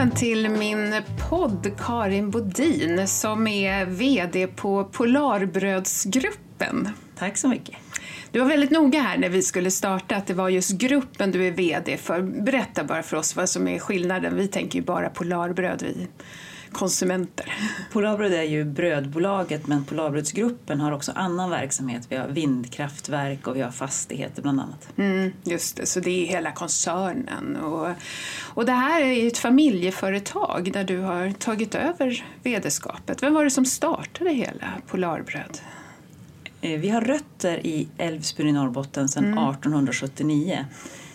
välkommen till min podd Karin Bodin som är VD på Polarbrödsgruppen. Tack så mycket. Du var väldigt noga här när vi skulle starta att det var just gruppen du är VD för. Berätta bara för oss vad som är skillnaden. Vi tänker ju bara Polarbröd, vi konsumenter. Polarbröd är ju brödbolaget men Polarbrödsgruppen har också annan verksamhet. Vi har vindkraftverk och vi har fastigheter bland annat. Mm, just det, så det är hela koncernen. Och, och det här är ett familjeföretag där du har tagit över vd-skapet. Vem var det som startade hela Polarbröd? Eh, vi har rötter i Älvsbyn i Norrbotten sedan mm. 1879.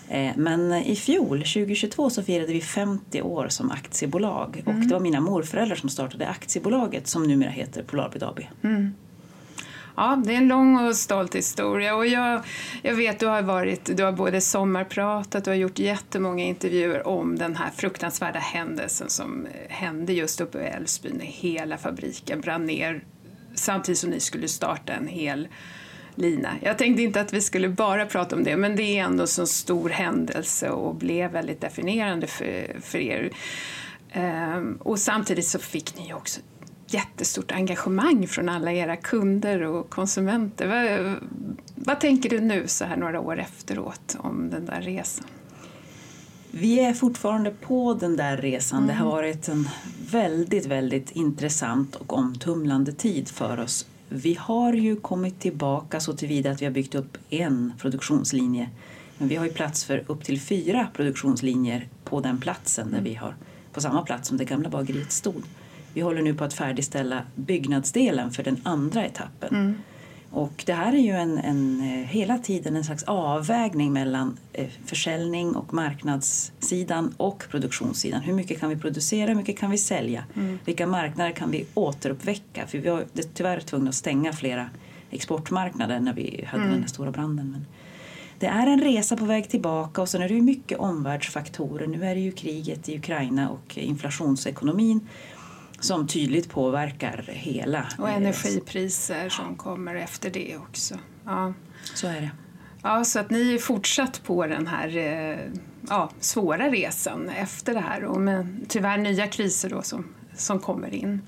Eh, men i fjol, 2022, så firade vi 50 år som aktiebolag mm. och det var mina morföräldrar som startade aktiebolaget som numera heter Polarbröd AB. Mm. Ja, det är en lång och stolt historia och jag, jag vet du har varit, du har både sommarpratat, du har gjort jättemånga intervjuer om den här fruktansvärda händelsen som hände just uppe i Älvsbyn när hela fabriken brann ner samtidigt som ni skulle starta en hel lina. Jag tänkte inte att vi skulle bara prata om det, men det är ändå en så stor händelse och blev väldigt definierande för, för er. Ehm, och samtidigt så fick ni också jättestort engagemang från alla era kunder och konsumenter. Vad, vad tänker du nu så här några år efteråt om den där resan? Vi är fortfarande på den där resan. Mm. Det har mm. varit en väldigt, väldigt intressant och omtumlande tid för oss vi har ju kommit tillbaka så tillvida att vi har byggt upp en produktionslinje. Men vi har ju plats för upp till fyra produktionslinjer på den platsen där vi har, på samma plats som det gamla bageriet stod. Vi håller nu på att färdigställa byggnadsdelen för den andra etappen. Mm. Och det här är ju en, en, eh, hela tiden en slags avvägning mellan eh, försäljning och marknadssidan och produktionssidan. Hur mycket kan vi producera, hur mycket kan vi sälja? Mm. Vilka marknader kan vi återuppväcka? För vi var tyvärr tvungna att stänga flera exportmarknader när vi hade mm. den här stora branden. Men det är en resa på väg tillbaka och sen är det ju mycket omvärldsfaktorer. Nu är det ju kriget i Ukraina och inflationsekonomin som tydligt påverkar hela. Och energipriser som kommer efter det också. Ja. Så är det. Ja, så att ni är fortsatt på den här eh, ja, svåra resan efter det här och med tyvärr nya kriser då som, som kommer in.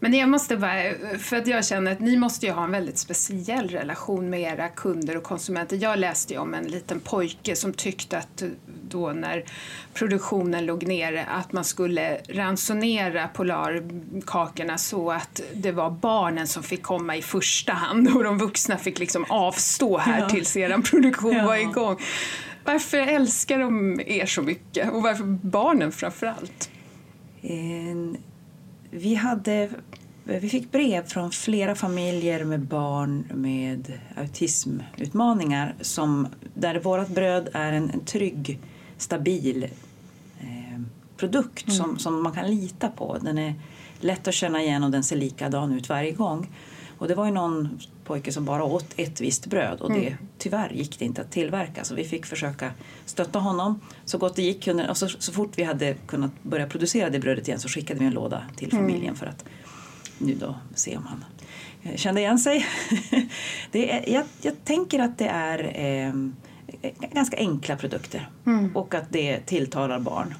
Men jag måste bara, för att jag känner att ni måste ju ha en väldigt speciell relation med era kunder och konsumenter. Jag läste ju om en liten pojke som tyckte att då när produktionen låg nere att man skulle ransonera Polarkakorna så att det var barnen som fick komma i första hand och de vuxna fick liksom avstå här ja. tills er produktion ja. var igång. Varför älskar de er så mycket och varför barnen framför allt? En vi, hade, vi fick brev från flera familjer med barn med autismutmaningar som, där vårt bröd är en, en trygg, stabil eh, produkt mm. som, som man kan lita på. Den är lätt att känna igen och den ser likadan ut varje gång. Och det var ju någon pojke som bara åt ett visst bröd och det, mm. tyvärr gick det inte att tillverka så vi fick försöka stötta honom så gott det gick. Och så, så fort vi hade kunnat börja producera det brödet igen så skickade vi en låda till mm. familjen mm. för att nu då se om han eh, kände igen sig. det är, jag, jag tänker att det är eh, ganska enkla produkter mm. och att det tilltalar barn.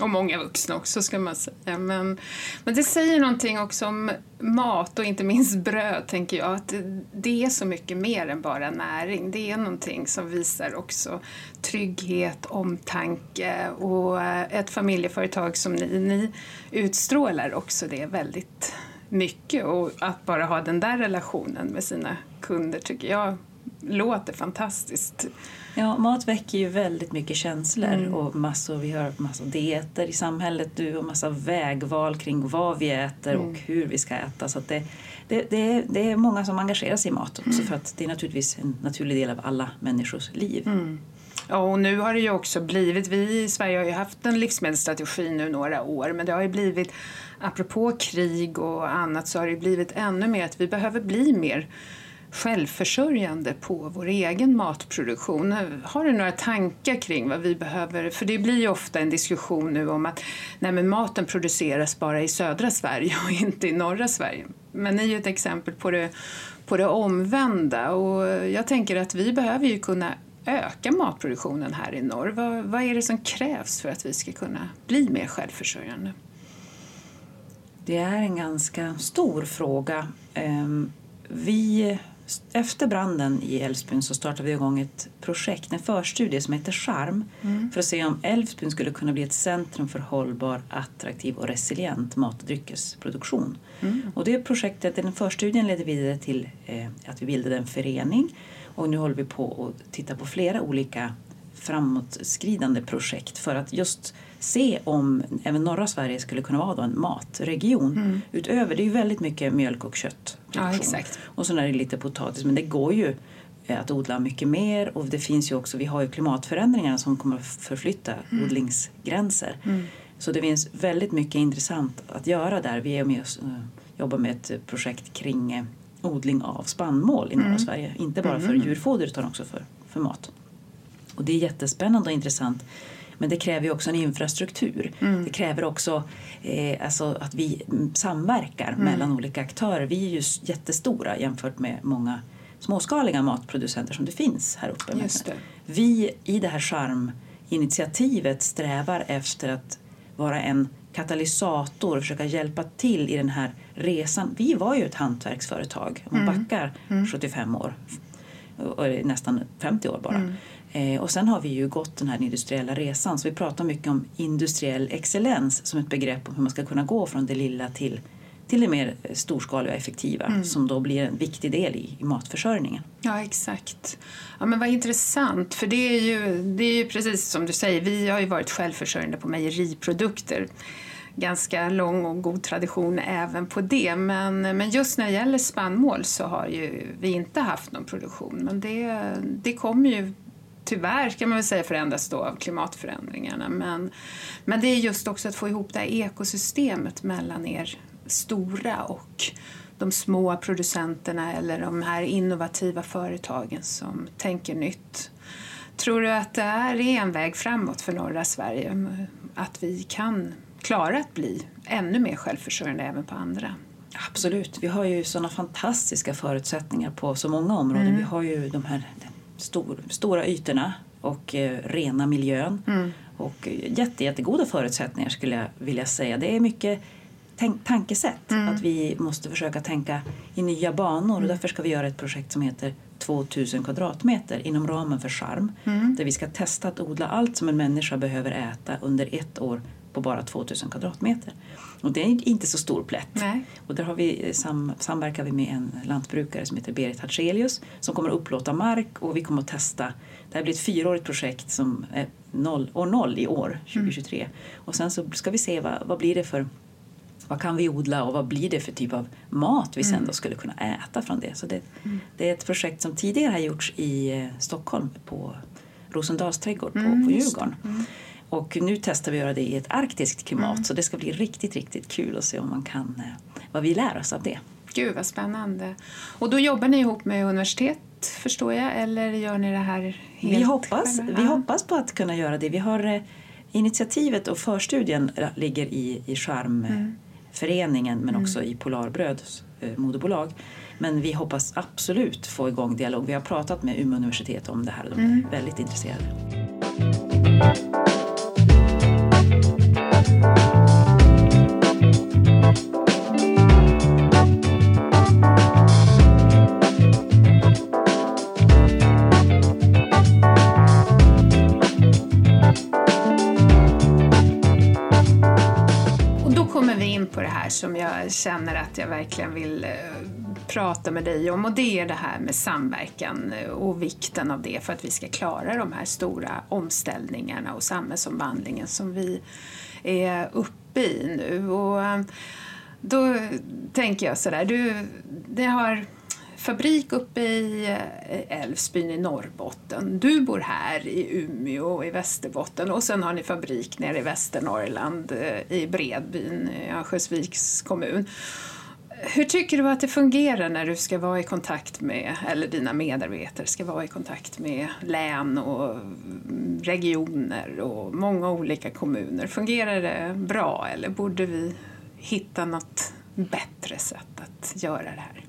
Och många vuxna också ska man säga. Men, men det säger någonting också om mat och inte minst bröd tänker jag. Att det är så mycket mer än bara näring. Det är någonting som visar också trygghet, omtanke och ett familjeföretag som ni, ni utstrålar också det väldigt mycket. Och att bara ha den där relationen med sina kunder tycker jag låter fantastiskt. Ja, mat väcker ju väldigt mycket känslor mm. och massor, vi har massor dieter i samhället du och massa vägval kring vad vi äter mm. och hur vi ska äta. Så det, det, det, det, är många som engagerar sig i mat också mm. för att det är naturligtvis en naturlig del av alla människors liv. Mm. Ja, och nu har det ju också blivit, vi i Sverige har ju haft en livsmedelsstrategi nu några år men det har ju blivit, apropå krig och annat så har det blivit ännu mer att vi behöver bli mer självförsörjande på vår egen matproduktion. Har du några tankar kring vad vi behöver? För det blir ju ofta en diskussion nu om att nej men maten produceras bara i södra Sverige och inte i norra Sverige. Men ni är ju ett exempel på det, på det omvända och jag tänker att vi behöver ju kunna öka matproduktionen här i norr? Vad, vad är det som krävs för att vi ska kunna bli mer självförsörjande? Det är en ganska stor fråga. Ehm, vi, efter branden i Älvsbyn så startade vi igång ett projekt, en förstudie som heter Charm mm. för att se om Älvsbyn skulle kunna bli ett centrum för hållbar, attraktiv och resilient mat och dryckesproduktion. Mm. Och det projektet, den förstudien ledde vidare till eh, att vi bildade en förening och nu håller vi på att titta på flera olika framåtskridande projekt för att just se om även norra Sverige skulle kunna vara en matregion. Mm. Utöver, det är ju väldigt mycket mjölk och kött. Ja, exakt. Och så är det lite potatis, men det går ju eh, att odla mycket mer och det finns ju också, vi har ju klimatförändringarna som kommer att förflytta mm. odlingsgränser. Mm. Så det finns väldigt mycket intressant att göra där. Vi är med och uh, jobbar med ett projekt kring uh, odling av spannmål i norra mm. Sverige. Inte bara för mm. djurfoder utan också för, för mat. Och det är jättespännande och intressant. Men det kräver ju också en infrastruktur. Mm. Det kräver också eh, alltså att vi samverkar mm. mellan olika aktörer. Vi är ju jättestora jämfört med många småskaliga matproducenter som det finns här uppe. Det. Vi i det här charminitiativet strävar efter att vara en katalysator och försöka hjälpa till i den här resan. Vi var ju ett hantverksföretag, om man mm. backar mm. 75 år, nästan 50 år bara. Eh, och sen har vi ju gått den här industriella resan så vi pratar mycket om industriell excellens som ett begrepp om hur man ska kunna gå från det lilla till, till det mer storskaliga och effektiva mm. som då blir en viktig del i, i, matförsörjningen. Ja exakt. Ja, men vad intressant för det är, ju, det är ju precis som du säger, vi har ju varit självförsörjande på mejeriprodukter ganska lång och god tradition även på det. Men, men just när det gäller spannmål så har ju vi inte haft någon produktion. Men det, det kommer ju tyvärr kan man väl säga förändras då av klimatförändringarna. Men, men det är just också att få ihop det här ekosystemet mellan er stora och de små producenterna eller de här innovativa företagen som tänker nytt. Tror du att det är en väg framåt för norra Sverige? Att vi kan klara att bli ännu mer självförsörjande även på andra? Absolut. Vi har ju sådana fantastiska förutsättningar på så många områden. Mm. Vi har ju de här stor, stora ytorna och eh, rena miljön. Mm. Och jätte, jättegoda förutsättningar skulle jag vilja säga. Det är mycket tänk, tankesätt. Mm. Att vi måste försöka tänka i nya banor. Och därför ska vi göra ett projekt som heter 2000 kvadratmeter inom ramen för Charm. Mm. Där vi ska testa att odla allt som en människa behöver äta under ett år på bara 2000 kvadratmeter. Och det är inte så stor plätt. Nej. Och där har vi, sam, samverkar vi med en lantbrukare som heter Berit Hartzelius som kommer att upplåta mark och vi kommer att testa. Det här blir ett fyraårigt projekt som är noll, år noll i år, 2023. Mm. Och sen så ska vi se vad, vad blir det för vad kan vi odla och vad blir det för typ av mat vi sen mm. då skulle kunna äta från det. Så det, mm. det, är ett projekt som tidigare har gjorts i eh, Stockholm på Rosendals trädgård på, mm, på Djurgården. Och nu testar vi att göra det i ett arktiskt klimat mm. så det ska bli riktigt, riktigt kul att se om man kan, eh, vad vi lär oss av det. Gud vad spännande. Och då jobbar ni ihop med universitet förstår jag eller gör ni det här helt vi hoppas, själva? Vi hoppas på att kunna göra det. Vi har eh, initiativet och förstudien ligger i, i Charmföreningen mm. men också i Polarbröds eh, moderbolag. Men vi hoppas absolut få igång dialog. Vi har pratat med Umeå universitet om det här och de är mm. väldigt intresserade. Som jag känner att jag verkligen vill eh, prata med dig om och det är det här med samverkan eh, och vikten av det för att vi ska klara de här stora omställningarna och samhällsomvandlingen som vi är uppe i nu. Och eh, då tänker jag sådär, du, det har fabrik uppe i eh, Älvsbyn i Norrbotten. Du bor här i Umeå i Västerbotten och sen har ni fabrik nere i Västernorrland eh, i Bredbyn i Örnsköldsviks kommun. Hur tycker du att det fungerar när du ska vara i kontakt med, eller dina medarbetare ska vara i kontakt med län och regioner och många olika kommuner? Fungerar det bra eller borde vi hitta något bättre sätt att göra det här?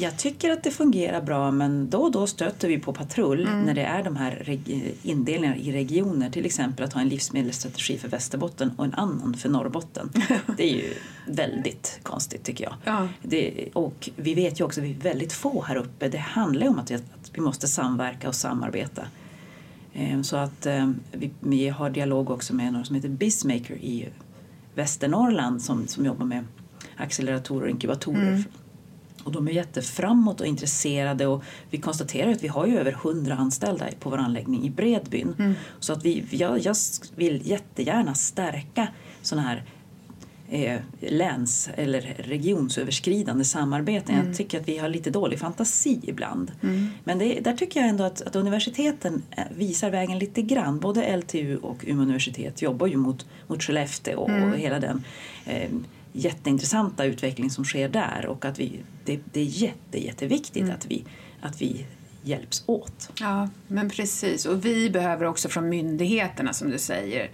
Jag tycker att det fungerar bra men då och då stöter vi på patrull mm. när det är de här indelningarna i regioner. Till exempel att ha en livsmedelsstrategi för Västerbotten och en annan för Norrbotten. det är ju väldigt konstigt tycker jag. Ja. Det, och vi vet ju också att vi är väldigt få här uppe. Det handlar ju om att vi, att vi måste samverka och samarbeta. Ehm, så att ehm, vi, vi har dialog också med några som heter Bizmaker i Västernorrland som, som jobbar med acceleratorer och inkubatorer. Mm. Och de är jätteframåt och intresserade och vi konstaterar att vi har ju över 100 anställda på vår anläggning i Bredbyn. Mm. Så att vi, jag, jag vill jättegärna stärka sådana här eh, läns eller regionsöverskridande samarbeten. Mm. Jag tycker att vi har lite dålig fantasi ibland. Mm. Men det, där tycker jag ändå att, att, universiteten eh, visar vägen lite grann. Både LTU och Umeå universitet jobbar ju mot, mot Skellefteå och, mm. och hela den eh, jätteintressanta utveckling som sker där och att vi, det, det är jätte, jätteviktigt mm. att, vi, att vi hjälps åt. Ja, men precis. Och vi behöver också från myndigheterna, som du säger,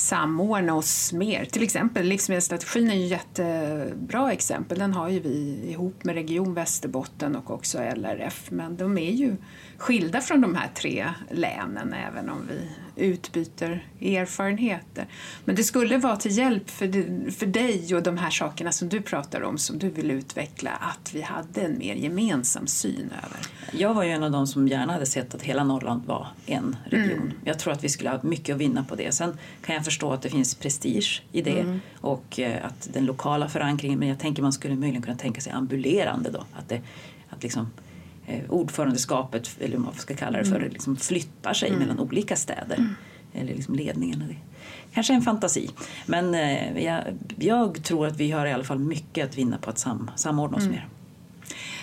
samordna oss mer. Till exempel livsmedelsstrategin är ju ett jättebra exempel. Den har ju vi ihop med Region Västerbotten och också LRF. Men de är ju skilda från de här tre länen även om vi utbyter erfarenheter. Men det skulle vara till hjälp för, för dig och de här sakerna som du pratar om som du vill utveckla att vi hade en mer gemensam syn över. Jag var ju en av de som gärna hade sett att hela Norrland var en region. Mm. Jag tror att vi skulle ha mycket att vinna på det. Sen kan jag förstå att det finns prestige i det mm. och eh, att den lokala förankringen, men jag tänker man skulle möjligen kunna tänka sig ambulerande då. Att, det, att liksom eh, ordförandeskapet, eller vad man ska kalla det för, mm. liksom flyttar sig mm. mellan olika städer. Mm. Eller liksom ledningarna. Kanske en fantasi. Men eh, jag, jag, tror att vi har i alla fall mycket att vinna på att sam, samordna oss mm. mer.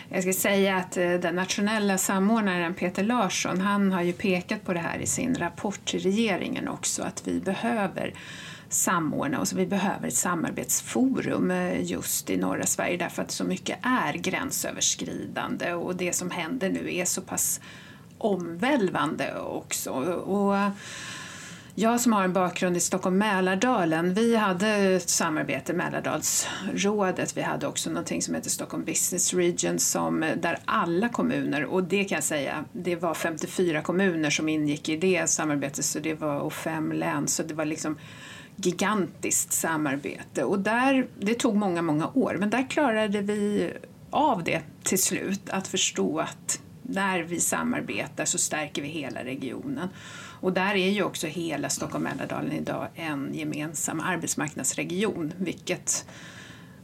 Jag ska säga att eh, den nationella samordnaren Peter Larsson han har ju pekat på det här i sin rapport till regeringen också att vi behöver samordna oss. Vi behöver ett samarbetsforum eh, just i norra Sverige därför att så mycket är gränsöverskridande och det som händer nu är så pass omvälvande också. Och jag som har en bakgrund i Stockholm Mälardalen, vi hade ett samarbete, Mälardalsrådet, vi hade också någonting som heter Stockholm Business Region som, där alla kommuner, och det kan jag säga, det var 54 kommuner som ingick i det samarbetet så det var, och fem län, så det var liksom gigantiskt samarbete. Och där, det tog många, många år men där klarade vi av det till slut, att förstå att när vi samarbetar så stärker vi hela regionen. Och där är ju också hela Stockholm-Mälardalen idag en gemensam arbetsmarknadsregion vilket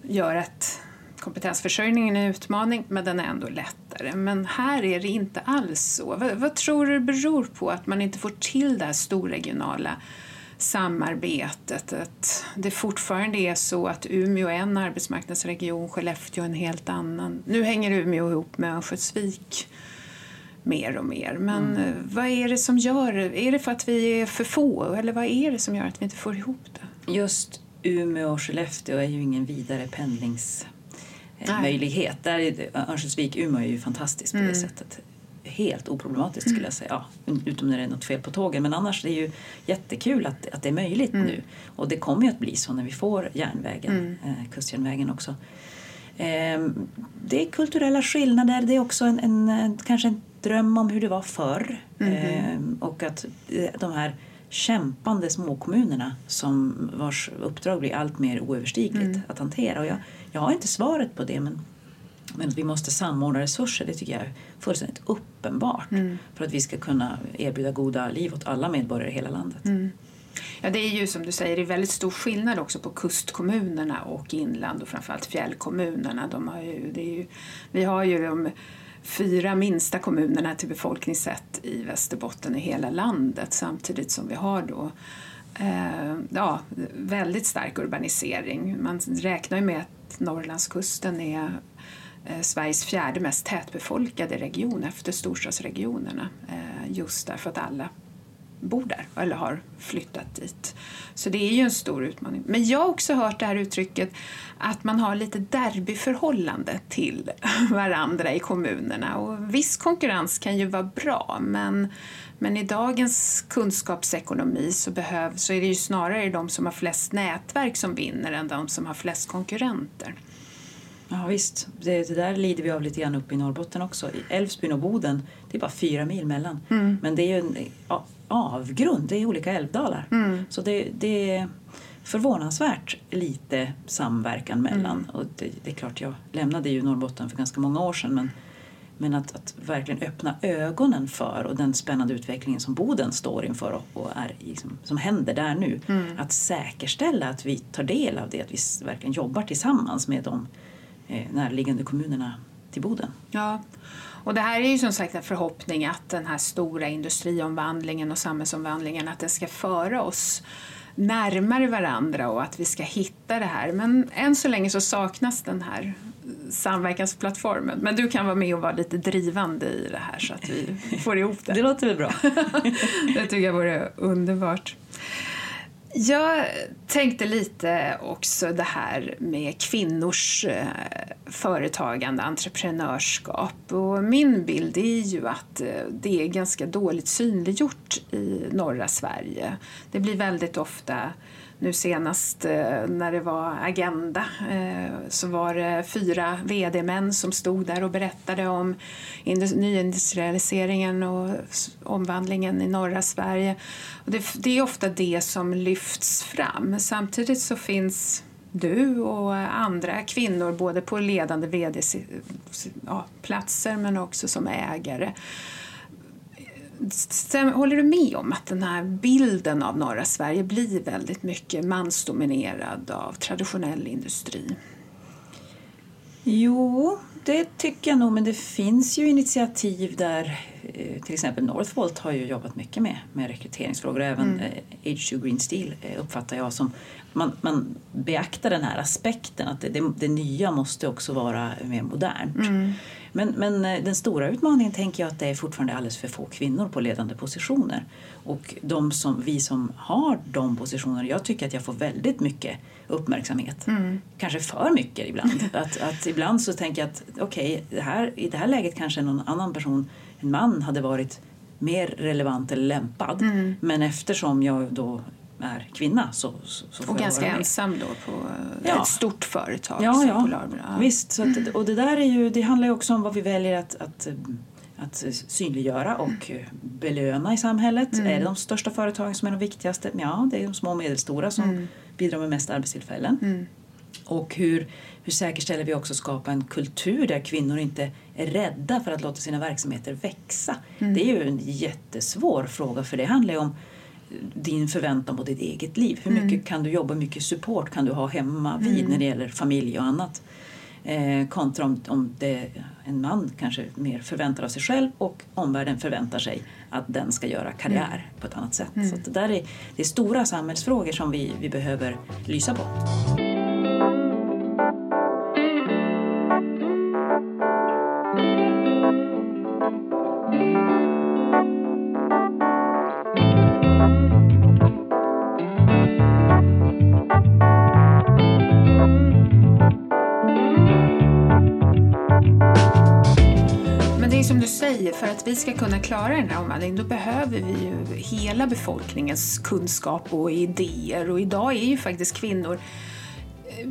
gör att kompetensförsörjningen är en utmaning men den är ändå lättare. Men här är det inte alls så. Vad, vad tror du det beror på att man inte får till det här storregionala samarbetet. Att det fortfarande är så att Umeå är en arbetsmarknadsregion, Skellefteå en helt annan. Nu hänger Umeå ihop med Örnsköldsvik mer och mer. Men mm. Eh, vad är det som gör Är det för att vi är för få eller vad är det som gör att vi inte får ihop det? Just Umeå och Skellefteå är ju ingen vidare pendlingsmöjlighet. Örnsköldsvik-Umeå är ju fantastiskt på det mm. sättet helt oproblematiskt skulle jag säga. Ja, utom när det är något fel på tågen. Men annars är det ju jättekul att, att det är möjligt mm. nu. Och det kommer ju att bli så när vi får järnvägen, mm. eh, kustjärnvägen också. Eh, det är kulturella skillnader, det är också en, en, kanske en dröm om hur det var förr. Mm. Och att eh, de här kämpande småkommunerna som vars uppdrag blir allt mer oöverstigligt mm. att hantera. Och jag, jag har inte svaret på det men men att vi måste samordna resurser det tycker jag är fullständigt uppenbart mm. för att vi ska kunna erbjuda goda liv åt alla medborgare i hela landet. Mm. Ja, det är ju som du säger, det är väldigt stor skillnad också på kustkommunerna och inland och framförallt fjällkommunerna. De har ju, det är ju, vi har ju de fyra minsta kommunerna till befolkningssätt i Västerbotten i hela landet samtidigt som vi har då eh, ja, väldigt stark urbanisering. Man räknar ju med att Norrlandskusten är Eh, Sveriges fjärde mest tätbefolkade region efter storstadsregionerna eh, just därför att alla bor där eller har flyttat dit. Så det är ju en stor utmaning. Men jag har också hört det här uttrycket att man har lite derbyförhållande till varandra i kommunerna. Och viss konkurrens kan ju vara bra men, men i dagens kunskapsekonomi så, behöv, så är det ju snarare de som har flest nätverk som vinner än de som har flest konkurrenter. Ja visst, det, det, där lider vi av lite grann uppe i Norrbotten också. I Älvsbyn och Boden, det är bara fyra mil mellan. Mm. Men det är ju en avgrund, det är olika älvdalar. Mm. Så det, det, är förvånansvärt lite samverkan mellan. Mm. Och det, det, är klart, jag lämnade ju Norrbotten för ganska många år sedan men men att, att, verkligen öppna ögonen för och den spännande utvecklingen som Boden står inför och, och är, liksom, som händer där nu. Mm. Att säkerställa att vi tar del av det, att vi verkligen jobbar tillsammans med de eh, närliggande kommunerna till Boden. Ja. Och det här är ju som sagt en förhoppning att den här stora industriomvandlingen och samhällsomvandlingen att det ska föra oss närmare varandra och att vi ska hitta det här. Men än så länge så saknas den här samverkansplattformen. Men du kan vara med och vara lite drivande i det här så att vi får ihop det. Det låter väl bra. det tycker jag vore underbart. Jag tänkte lite också det här med kvinnors eh, företagande, entreprenörskap. Och min bild är ju att eh, det är ganska dåligt synliggjort i norra Sverige. Det blir väldigt ofta nu senast eh, när det var Agenda eh, så var det fyra VD-män som stod där och berättade om nyindustrialiseringen och omvandlingen i norra Sverige. Det är ofta det som lyfts fram. Samtidigt så finns du och andra kvinnor både på ledande vd-platser men också som ägare. Håller du med om att den här bilden av norra Sverige blir väldigt mycket mansdominerad av traditionell industri? Jo, det tycker jag nog, men det finns ju initiativ där eh, till exempel Northvolt har ju jobbat mycket med, med rekryteringsfrågor och även mm. H2 Green Steel eh, uppfattar jag som man, man beaktar den här aspekten att det, det, det nya måste också vara mer modernt. Mm. Men, men eh, den stora utmaningen tänker jag att det är fortfarande alldeles för få kvinnor på ledande positioner. Och de som, vi som har de positionerna, jag tycker att jag får väldigt mycket uppmärksamhet. Mm. Kanske för mycket ibland. att, att ibland så tänker jag att okej, okay, i det här läget kanske någon annan person, en man, hade varit mer relevant eller lämpad. Mm. Men eftersom jag då är kvinna så, så, så Och ganska ensam då på ja. ett stort företag ja, som ja. Polarbra. Visst, så att, och det där är ju, det handlar ju också om vad vi väljer att, att att synliggöra och belöna i samhället. Mm. Är det de största företagen som är de viktigaste? Ja, det är de små och medelstora som mm. bidrar med mest arbetstillfällen. Mm. Och hur, hur säkerställer vi också skapa en kultur där kvinnor inte är rädda för att låta sina verksamheter växa? Mm. Det är ju en jättesvår fråga för det handlar ju om din förväntan på ditt eget liv. Hur mycket mm. kan du jobba, hur mycket support kan du ha hemma vid mm. när det gäller familj och annat? Eh, kontra om, om det, en man kanske mer förväntar av sig själv och omvärlden förväntar sig att den ska göra karriär mm. på ett annat sätt. Mm. Så det, där är, det är stora samhällsfrågor som vi, vi behöver lysa på. Kunna klara den här omvandlingen då behöver vi ju hela befolkningens kunskap och idéer och idag är ju faktiskt kvinnor eh,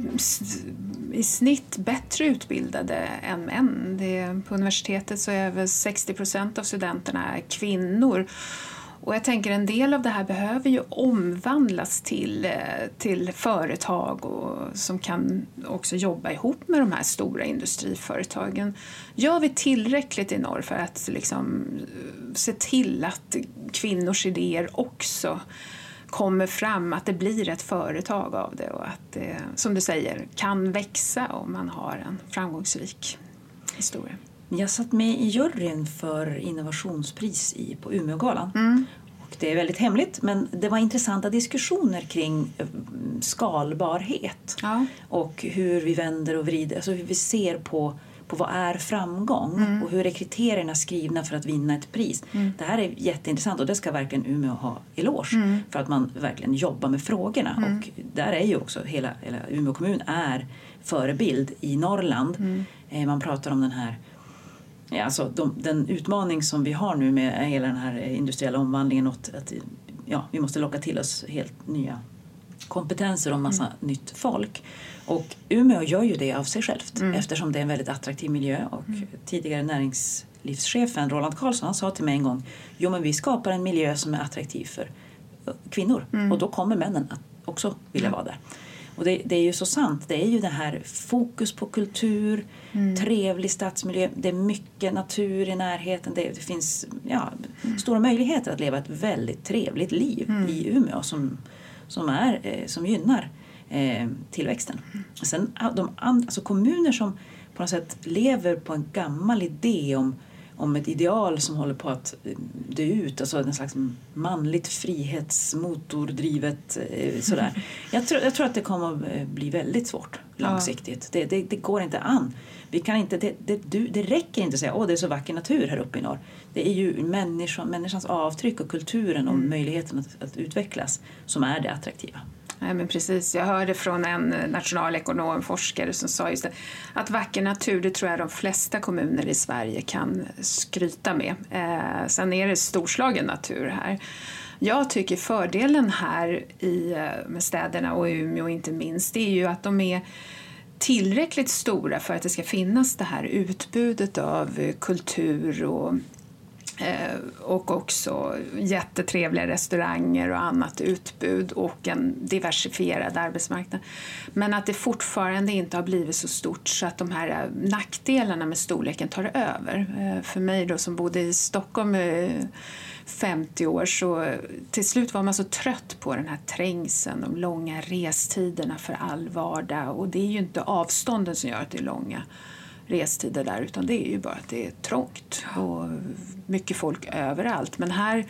i snitt bättre utbildade än män. Det, på universitetet så är över 60 procent av studenterna kvinnor och jag tänker en del av det här behöver ju omvandlas till, eh, till företag och, som kan också jobba ihop med de här stora industriföretagen. Gör vi tillräckligt i norr för att liksom, eh, se till att kvinnors idéer också kommer fram, att det blir ett företag av det och att det, som du säger, kan växa om man har en framgångsrik historia. Jag satt med i juryn för innovationspris i, på Umeågalan. Mm. Och det är väldigt hemligt men det var intressanta diskussioner kring eh, skalbarhet ja. och hur vi vänder och vrider, alltså hur vi ser på på vad är framgång mm. och hur är kriterierna skrivna för att vinna ett pris. Mm. Det här är jätteintressant och det ska verkligen Umeå ha eloge mm. för att man verkligen jobbar med frågorna. Mm. Och där är ju också hela, hela Umeå kommun är förebild i Norrland. Mm. Eh, man pratar om den här alltså de, den utmaning som vi har nu med hela den här industriella omvandlingen och att ja, vi måste locka till oss helt nya kompetenser och massa mm. nytt folk. Och Umeå gör ju det av sig självt mm. eftersom det är en väldigt attraktiv miljö. Och mm. Tidigare näringslivschefen Roland Karlsson han sa till mig en gång jo men vi skapar en miljö som är attraktiv för kvinnor mm. och då kommer männen att också vilja vara där. Och det, det, är ju så sant. Det är ju det här fokus på kultur, mm. trevlig stadsmiljö, det är mycket natur i närheten. Det, det finns ja, mm. stora möjligheter att leva ett väldigt trevligt liv mm. i Umeå som, som, är, eh, som gynnar eh, tillväxten. Sen de and, alltså kommuner som på något sätt lever på en gammal idé om om ett ideal som håller på att dö ut, alltså en slags manligt frihetsmotordrivet eh, sådär. Jag tror, jag tror att det kommer att bli väldigt svårt långsiktigt. Ja. Det, det, det, går inte an. Vi kan inte, det, det, det räcker inte att säga att det är så vacker natur här uppe i norr. Det är ju människan, människans avtryck och kulturen och mm. möjligheten att, att utvecklas som är det attraktiva. Nej, men precis. Jag hörde från en eh, nationalekonom, forskare som sa just det, att vacker natur det tror jag de flesta kommuner i Sverige kan skryta med. Eh, sen är det storslagen natur här. Jag tycker fördelen här i, eh, med städerna och Umeå inte minst, det är ju att de är tillräckligt stora för att det ska finnas det här utbudet av eh, kultur och Eh, och också jättetrevliga restauranger och annat utbud och en diversifierad arbetsmarknad. Men att det fortfarande inte har blivit så stort så att de här eh, nackdelarna med storleken tar över. Eh, för mig då som bodde i Stockholm 50 år så till slut var man så trött på den här trängseln, de långa restiderna för all vardag och det är ju inte avstånden som gör att det är långa restider där utan det är ju bara att det är trångt och mycket folk överallt. Men här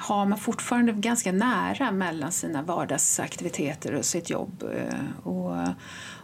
har man fortfarande ganska nära mellan sina vardagsaktiviteter och sitt jobb. Eh, och,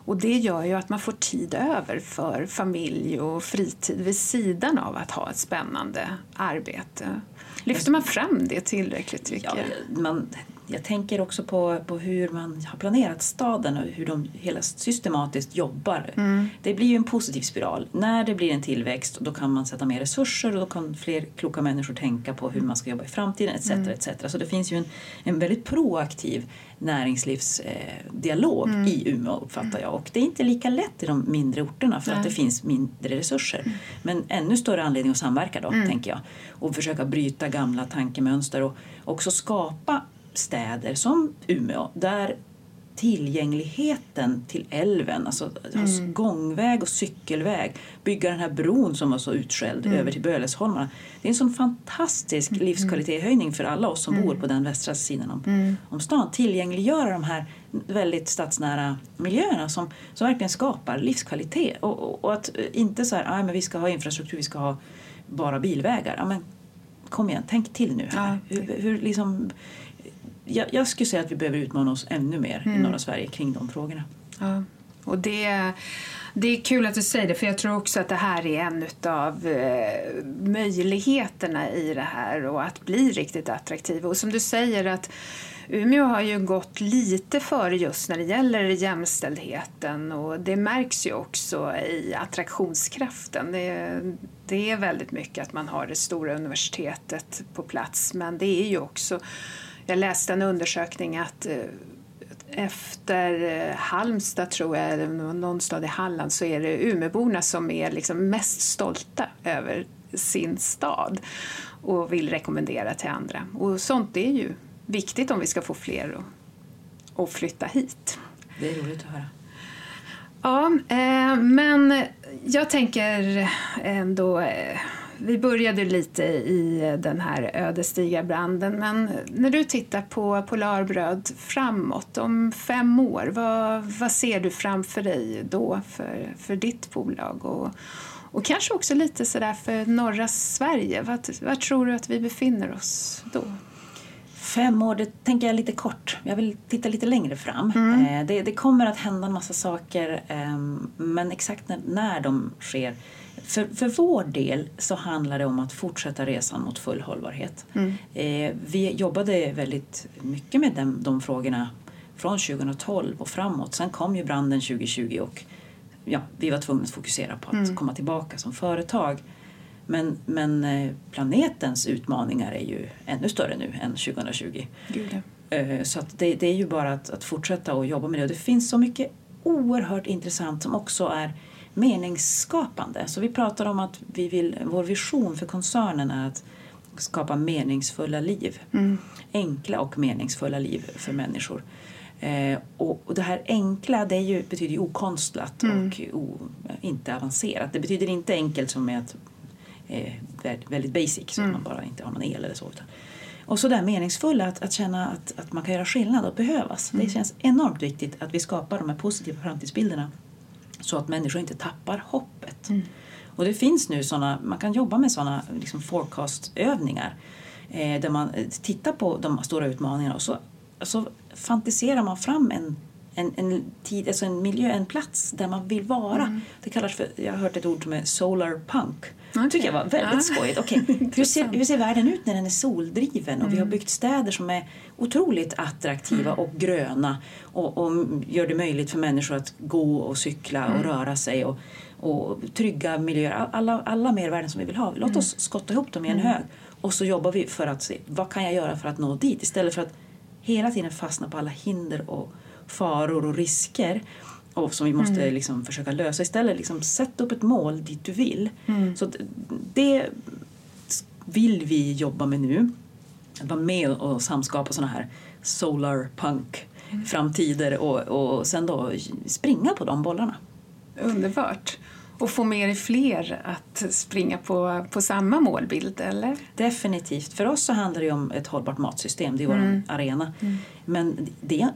och det gör ju att man får tid över för familj och fritid vid sidan av att ha ett spännande arbete. Lyfter man fram det tillräckligt tycker ja? Man, jag tänker också på, på hur man har planerat staden och hur de hela systematiskt jobbar. Mm. Det blir ju en positiv spiral. När det blir en tillväxt då kan man sätta mer resurser och då kan fler kloka människor tänka på hur man ska jobba i framtiden etc. Mm. etc. Så det finns ju en, en väldigt proaktiv näringslivsdialog eh, mm. i Umeå uppfattar jag. Och det är inte lika lätt i de mindre orterna för Nej. att det finns mindre resurser. Mm. Men ännu större anledning att samverka då, mm. tänker jag. Och försöka bryta gamla tankemönster och också skapa städer som Umeå där tillgängligheten till älven, alltså mm. gångväg och cykelväg, bygga den här bron som var så utskälld mm. över till Bölesholmarna. Det är en sån fantastisk mm. livskvalitetshöjning för alla oss som mm. bor på den västra sidan om, mm. om stan. Tillgängliggöra de här väldigt stadsnära miljöerna som, som verkligen skapar livskvalitet. Och, och, och att inte så här, ah, men vi ska ha infrastruktur, vi ska ha bara bilvägar. Men kom igen, tänk till nu här. Ja. Hur, hur liksom, jag, jag skulle säga att vi behöver utmana oss ännu mer mm. i norra Sverige kring de frågorna. Ja. Och det, det är kul att du säger det, för jag tror också att det här är en av eh, möjligheterna i det här och att bli riktigt attraktiv. Och som du säger att Umeå har ju gått lite före just när det gäller jämställdheten och det märks ju också i attraktionskraften. Det, det är väldigt mycket att man har det stora universitetet på plats men det är ju också jag läste en undersökning att eh, efter eh, Halmstad, tror jag, någon stad i Halland, så är det Umeåborna som är liksom mest stolta över sin stad och vill rekommendera till andra. Och sånt är ju viktigt om vi ska få fler att, att flytta hit. Det är roligt att höra. Ja, eh, men jag tänker ändå vi började lite i den här ödesdigra branden men när du tittar på Polarbröd framåt, om fem år, vad, vad ser du framför dig då för, för ditt bolag? Och, och kanske också lite sådär för norra Sverige. Var tror du att vi befinner oss då? Fem år, det tänker jag lite kort. Jag vill titta lite längre fram. Mm. Eh, det, det, kommer att hända en massa saker ehm, men exakt när, när de sker för, för vår del så handlar det om att fortsätta resan mot full hållbarhet. Mm. Eh, vi jobbade väldigt mycket med dem, de frågorna från 2012 och framåt. Sen kom ju branden 2020 och ja, vi var tvungna att fokusera på att mm. komma tillbaka som företag. Men, men eh, planetens utmaningar är ju ännu större nu än 2020. Gud. Eh, så det, det är ju bara att, att fortsätta att jobba med det. Och det finns så mycket oerhört intressant som också är meningsskapande. Så vi pratar om att vi vill, vår vision för koncernen är att skapa meningsfulla liv. Mm. Enkla och meningsfulla liv för människor. Eh, och, och, det här enkla det ju, betyder ju okonstlat mm. och o, inte avancerat. Det betyder inte enkelt som är att, eh, väldigt basic, så mm. att man bara inte har någon el eller så. Utan, och så där meningsfulla, att, att känna att, att man kan göra skillnad och behövas. Mm. Det känns enormt viktigt att vi skapar de här positiva framtidsbilderna så att människor inte tappar hoppet. Mm. Och det finns nu såna, man kan jobba med sådana liksom forecast-övningar eh, där man eh, tittar på de stora utmaningarna och så, så fantiserar man fram en, en, en, tid, alltså en miljö, en plats där man vill vara. Mm. Det kallas för, jag har hört ett ord som är solar punk. Okay. tycker jag var väldigt ja. skojigt. Okay. hur, ser, hur ser världen ut när den är soldriven? Mm. Och vi har mm. byggt städer som är otroligt attraktiva mm. och gröna och, och, gör det möjligt för människor att gå och cykla och mm. röra sig och, och trygga miljöer. Alla, alla mervärden som vi vill ha. Låt mm. oss skotta ihop dem i en hög och så jobbar vi för att se vad kan jag göra för att nå dit istället för att hela tiden fastna på alla hinder och faror och risker och som vi måste mm. liksom försöka lösa. Istället liksom, sätt upp ett mål dit du vill. Mm. Så det vill vi jobba med nu. Vara med och samskapa sådana här solar punk framtider och, och sen då springa på de bollarna. Underbart och få med er fler att springa på, på samma målbild, eller? Definitivt. För oss så handlar det om ett hållbart matsystem, det är vår mm. arena. Mm. Men det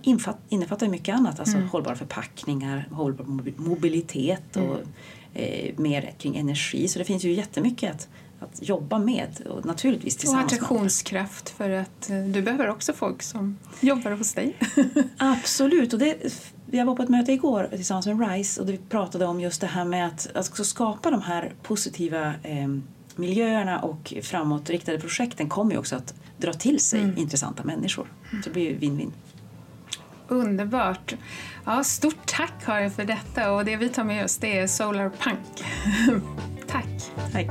innefattar mycket annat, alltså mm. hållbara förpackningar, hållbar mobilitet och mm. eh, mer kring energi. Så det finns ju jättemycket att, att jobba med och naturligtvis tillsammans. Och attraktionskraft för att eh, du behöver också folk som jobbar hos dig. Absolut, och det jag var på ett möte igår tillsammans med RISE och vi pratade om just det här med att, att skapa de här positiva eh, miljöerna och framåtriktade projekten kommer ju också att dra till sig mm. intressanta människor. Så det blir ju win-win. Underbart. Ja, stort tack Karin för detta och det vi tar med oss det är Solar Punk. tack. Tack.